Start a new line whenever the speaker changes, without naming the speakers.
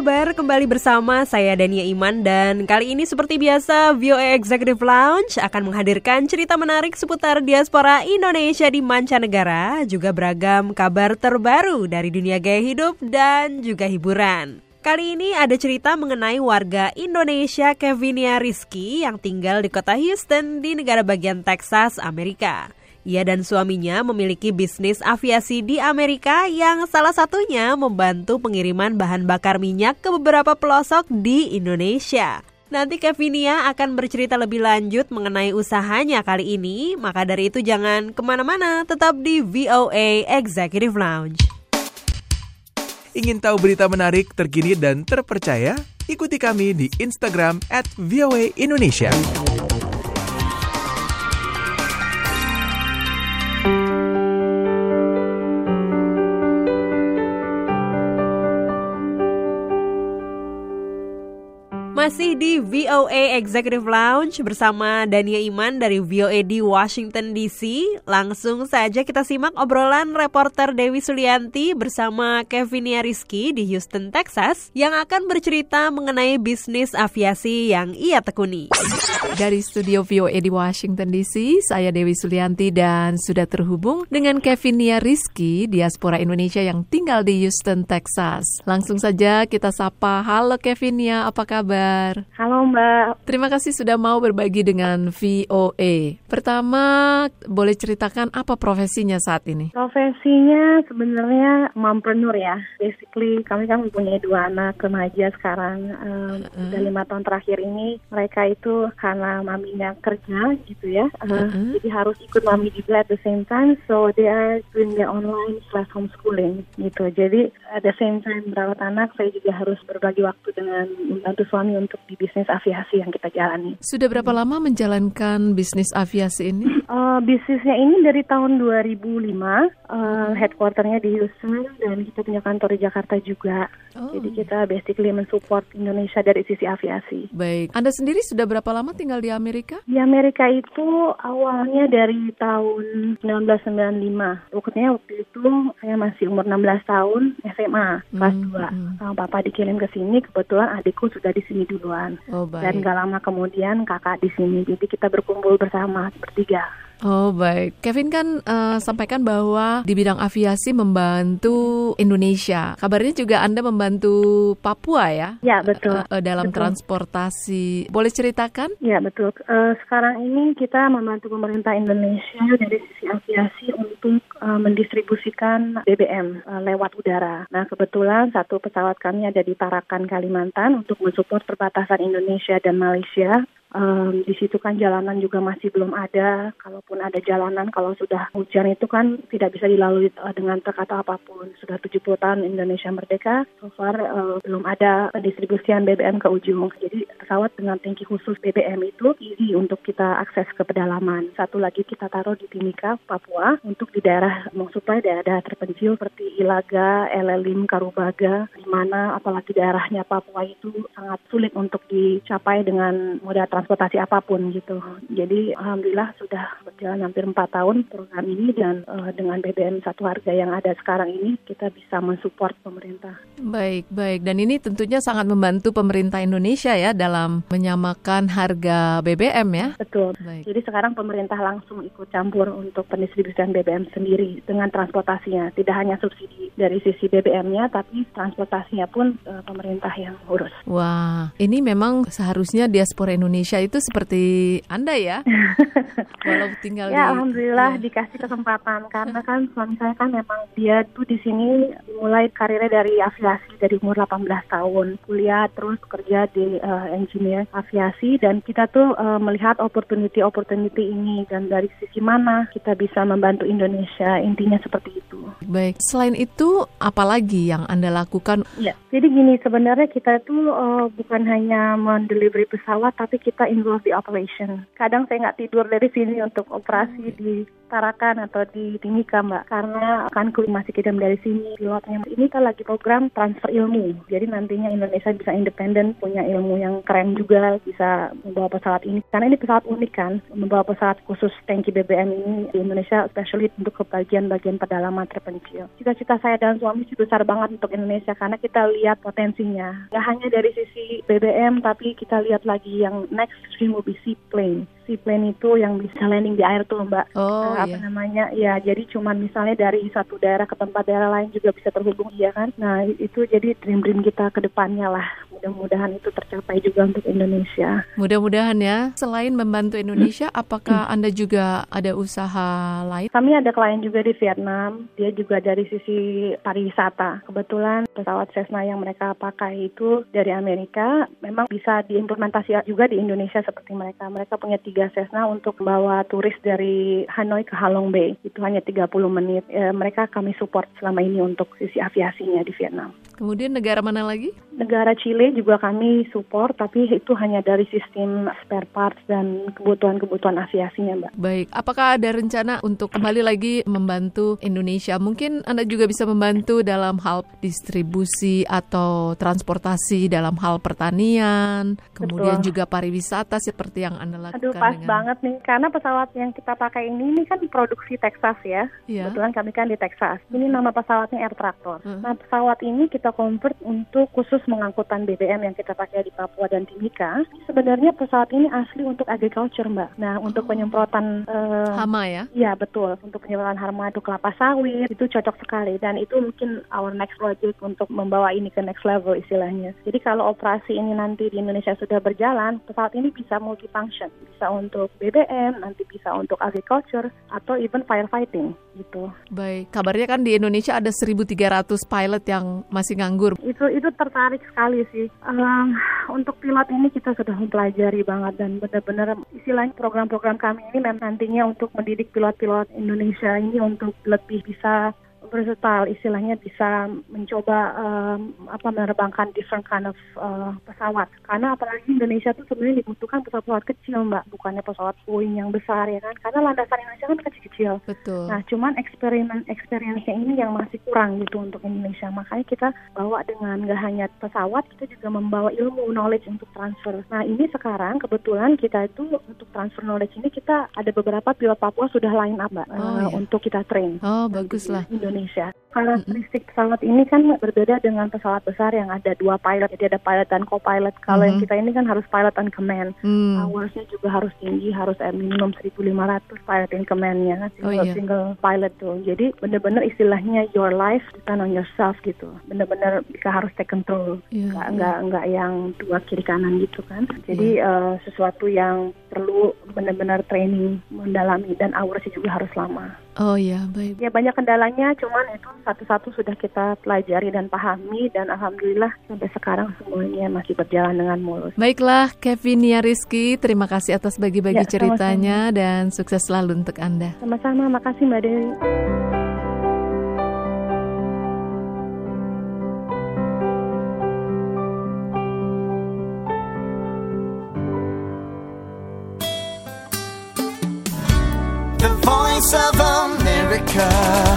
kabar? Kembali bersama saya Dania Iman dan kali ini seperti biasa VOA Executive Lounge akan menghadirkan cerita menarik seputar diaspora Indonesia di mancanegara juga beragam kabar terbaru dari dunia gaya hidup dan juga hiburan. Kali ini ada cerita mengenai warga Indonesia Kevinia Rizky yang tinggal di kota Houston di negara bagian Texas, Amerika. Ia dan suaminya memiliki bisnis aviasi di Amerika yang salah satunya membantu pengiriman bahan bakar minyak ke beberapa pelosok di Indonesia. Nanti Kevinia akan bercerita lebih lanjut mengenai usahanya kali ini, maka dari itu jangan ke mana-mana, tetap di VOA Executive Lounge.
Ingin tahu berita menarik, terkini, dan terpercaya? Ikuti kami di Instagram at Indonesia.
Masih di VOA Executive Lounge bersama Dania Iman dari VOA di Washington DC. Langsung saja kita simak obrolan reporter Dewi Sulianti bersama Kevinia Rizky di Houston, Texas yang akan bercerita mengenai bisnis aviasi yang ia tekuni.
Dari studio VOA di Washington DC, saya Dewi Sulianti dan sudah terhubung dengan Kevinia Rizky, diaspora Indonesia yang tinggal di Houston, Texas. Langsung saja kita sapa, halo Kevinia, apa kabar?
Halo Mbak,
Terima kasih sudah mau berbagi dengan VOA. Pertama, boleh ceritakan apa profesinya saat ini?
profesinya sebenarnya mompreneur ya. Basically kami kan mempunyai dua anak remaja sekarang. Um, Udah lima tahun terakhir ini mereka itu karena maminya kerja gitu ya. Uh,
Uh-uh.
Jadi harus ikut mami juga at the same time. So they are doing their online slash homeschooling gitu. Jadi at the same time merawat anak, saya juga harus berbagi waktu dengan membantu suami untuk di bisnis aviasi yang kita jalani.
Sudah berapa lama menjalankan bisnis aviasi ini?
Eh, bisnisnya ini dari tahun 2005, eh, headquarternya di Houston dan kita punya kantor di Jakarta juga.
Oh.
Jadi kita basically mensupport Indonesia dari sisi aviasi.
Baik, Anda sendiri sudah berapa lama tinggal di Amerika?
Di Amerika itu awalnya dari tahun 1995. Pokoknya waktu itu saya masih umur 16 tahun, SMA kelas
Hmm,
2.
hmm.
Papa dikirim ke sini, kebetulan adikku sudah di sini duluan.
Oh,
Dan
baik.
gak lama kemudian kakak di sini. Jadi kita berkumpul bersama bertiga.
Oh baik, Kevin kan eh, sampaikan bahwa di bidang aviasi membantu Indonesia. Kabarnya juga Anda membantu Papua ya?
Ya, betul.
Eh, eh, dalam
Betul.
transportasi. Boleh ceritakan?
Ya betul. Eh, sekarang ini kita membantu pemerintah Indonesia dari sisi aviasi untuk eh, mendistribusikan BBM eh, lewat udara. Nah kebetulan satu pesawat kami ada di Tarakan Kalimantan untuk mensupport perbatasan Indonesia dan Malaysia. Em, di situ kan jalanan juga masih belum ada. Kalaupun ada jalanan, kalau sudah hujan itu kan tidak bisa dilalui eh, dengan truk atau apa pun. Sudah 70 tahun Indonesia merdeka, so far eh, belum ada pendistribusian BBM ke ujung. Jadi pesawat dengan tangki khusus BBM itu easy untuk kita akses ke pedalaman. Satu lagi kita taruh di Timika, Papua, untuk di daerah mensuplai daerah terpencil seperti Ilaga, Elelim, Karubaga, di mana apalagi daerahnya Papua itu sangat sulit untuk dicapai dengan moda transportasi apa pun gitu. Jadi alhamdulillah sudah berjalan hampir empat tahun program ini dan eh, dengan BBM satu harga yang ada sekarang ini kita bisa mensupport pemerintah.
Baik, baik. Dan ini tentunya sangat membantu pemerintah Indonesia ya dalam menyamakan harga BBM ya.
Betul.
Baik.
Jadi sekarang pemerintah langsung ikut campur untuk pendistribusian BBM sendiri dengan transportasinya. Tidak hanya subsidi dari sisi BBM-nya, tapi transportasinya pun eh, pemerintah yang urus.
Wah, ini memang seharusnya diaspora Indonesia itu seperti Anda ya. Walau tinggal di
Ya alhamdulillah
ya.
dikasih kesempatan karena kan suami saya kan memang dia tuh di sini mulai karirnya dari aviasi dari umur 18 tahun kuliah terus kerja di eh, engineer aviasi dan kita tuh eh, melihat opportunity opportunity ini dan dari sisi mana kita bisa membantu Indonesia intinya seperti itu.
Baik. Selain itu, apalagi yang Anda lakukan?
Ya, jadi gini sebenarnya kita tuh eh, bukan hanya mendelivery pesawat, tapi kita kita involve di operation. Kadang saya nggak tidur dari sini untuk operasi di Tarakan atau di Timika Mbak karena akan masih kirim dari sini pilotnya. Ini kan lagi program transfer ilmu. Jadi nantinya Indonesia bisa independen, punya ilmu yang keren juga, bisa membawa pesawat ini. Karena ini pesawat unik kan, membawa pesawat khusus tangki BBM ini di Indonesia, especially untuk ke bagian-bagian pedalaman terpencil. Cita-cita saya dan suami sih besar banget untuk Indonesia karena kita lihat potensinya. Gak hanya dari sisi BBM, tapi kita lihat lagi yang next stream will be seaplane seaplane itu yang bisa landing di air tuh mbak.
Oh,
Nah, apa
iya.
namanya? Ya jadi cuman misalnya dari satu daerah ke tempat daerah lain juga bisa terhubung iya kan. Nah itu jadi dream dream kita ke depannya lah. Mudah-mudahan itu tercapai juga untuk Indonesia.
Mudah-mudahan ya. Selain membantu Indonesia, apakah Anda juga ada usaha lain?
Kami ada klien juga di Vietnam, dia juga dari sisi pariwisata. Kebetulan pesawat Cessna yang mereka pakai itu dari Amerika, memang bisa diimplementasi juga di Indonesia seperti mereka. Mereka punya tiga Cessna untuk membawa turis dari Hanoi ke Halong Bay. Itu hanya 30 menit. Eh, mereka kami support selama ini untuk sisi aviasinya di Vietnam.
Kemudian negara mana lagi?
Negara Chile juga kami support, tapi itu hanya dari sistem spare parts dan kebutuhan-kebutuhan aviasinya, Mbak.
Baik, apakah ada rencana untuk kembali lagi membantu Indonesia? Mungkin Anda juga bisa membantu dalam hal distribusi atau transportasi dalam hal pertanian, kemudian
Betul.
juga pariwisata seperti yang Anda lakukan.
Aduh pas
dengan-
banget nih karena pesawat yang kita pakai ini ini kan produksi Texas ya.
Iya.
Kebetulan kami kan di Texas. Ini nama pesawatnya Air Tractor.
Hmm.
Nah pesawat ini kita convert untuk khusus mengangkutan BBM yang kita pakai di Papua dan Timika. Sebenarnya pesawat ini asli untuk agriculture mbak. Nah untuk penyemprotan eh,
Hama ya?
Iya betul untuk penyemprotan harma itu kelapa sawit itu cocok sekali dan itu mungkin our next project untuk membawa ini ke next level istilahnya. Jadi kalau operasi ini nanti di Indonesia sudah berjalan, pesawat ini bisa multifunction, bisa untuk BBM, nanti bisa untuk agriculture atau even firefighting gitu.
Baik, kabarnya kan di Indonesia ada 1.300 pilot yang masih nganggur.
Itu itu tertarik sekali sih. Ehm, untuk pilot ini kita sudah mempelajari banget dan benar-benar istilahnya program-program kami ini memang nantinya untuk mendidik pilot-pilot Indonesia ini untuk lebih bisa versatile istilahnya bisa mencoba em, apa menerbangkan different kind of eh, pesawat karena apalagi Indonesia tuh sebenarnya dibutuhkan pesawat-pesawat kecil mbak bukannya pesawat Boeing yang besar ya kan karena landasan Indonesia kan kecil-kecil
Betul.
Nah, cuman eksperimen experience-nya ini yang masih kurang gitu untuk Indonesia. Makanya kita bawa dengan nggak hanya pesawat, kita juga membawa ilmu knowledge untuk transfer. Nah, ini sekarang kebetulan kita itu untuk transfer knowledge ini kita ada beberapa pilot Papua sudah line up, Mbak,
Oh,
eh,
iya.
untuk kita train.
Oh, bagus lah.
Di Indonesia. Karakteristik pesawat ini kan berbeda dengan pesawat besar yang ada dua pilot, jadi ada pilot dan co-pilot. Kalau yang
Mhm.
kita ini kan harus pilot and command.
Hmm.
Hoursnya juga harus tinggi, harus eh, minimum 1.500 pilot in command-nya, kan,
Oh,
single,
iya.
single pilot tuh. Jadi bener-bener istilahnya your life depend on yourself gitu. Bener-bener kita harus take control,
Iya,
nggak
iya.
nggak nggak yang dua kiri kanan gitu kan. Jadi eh, sesuatu yang perlu bener-bener training mendalami dan hoursnya juga harus lama.
Oh ya, baik.
Ya banyak kendalanya, cuman itu satu-satu sudah kita pelajari dan pahami dan alhamdulillah sampai sekarang semuanya masih berjalan dengan mulus.
Baiklah, Kevin ya Rizky, terima kasih atas bagi-bagi
Ya,
ceritanya dan sukses selalu untuk Anda.
Sama-sama, makasih Mbak Dewi.
The voice of America.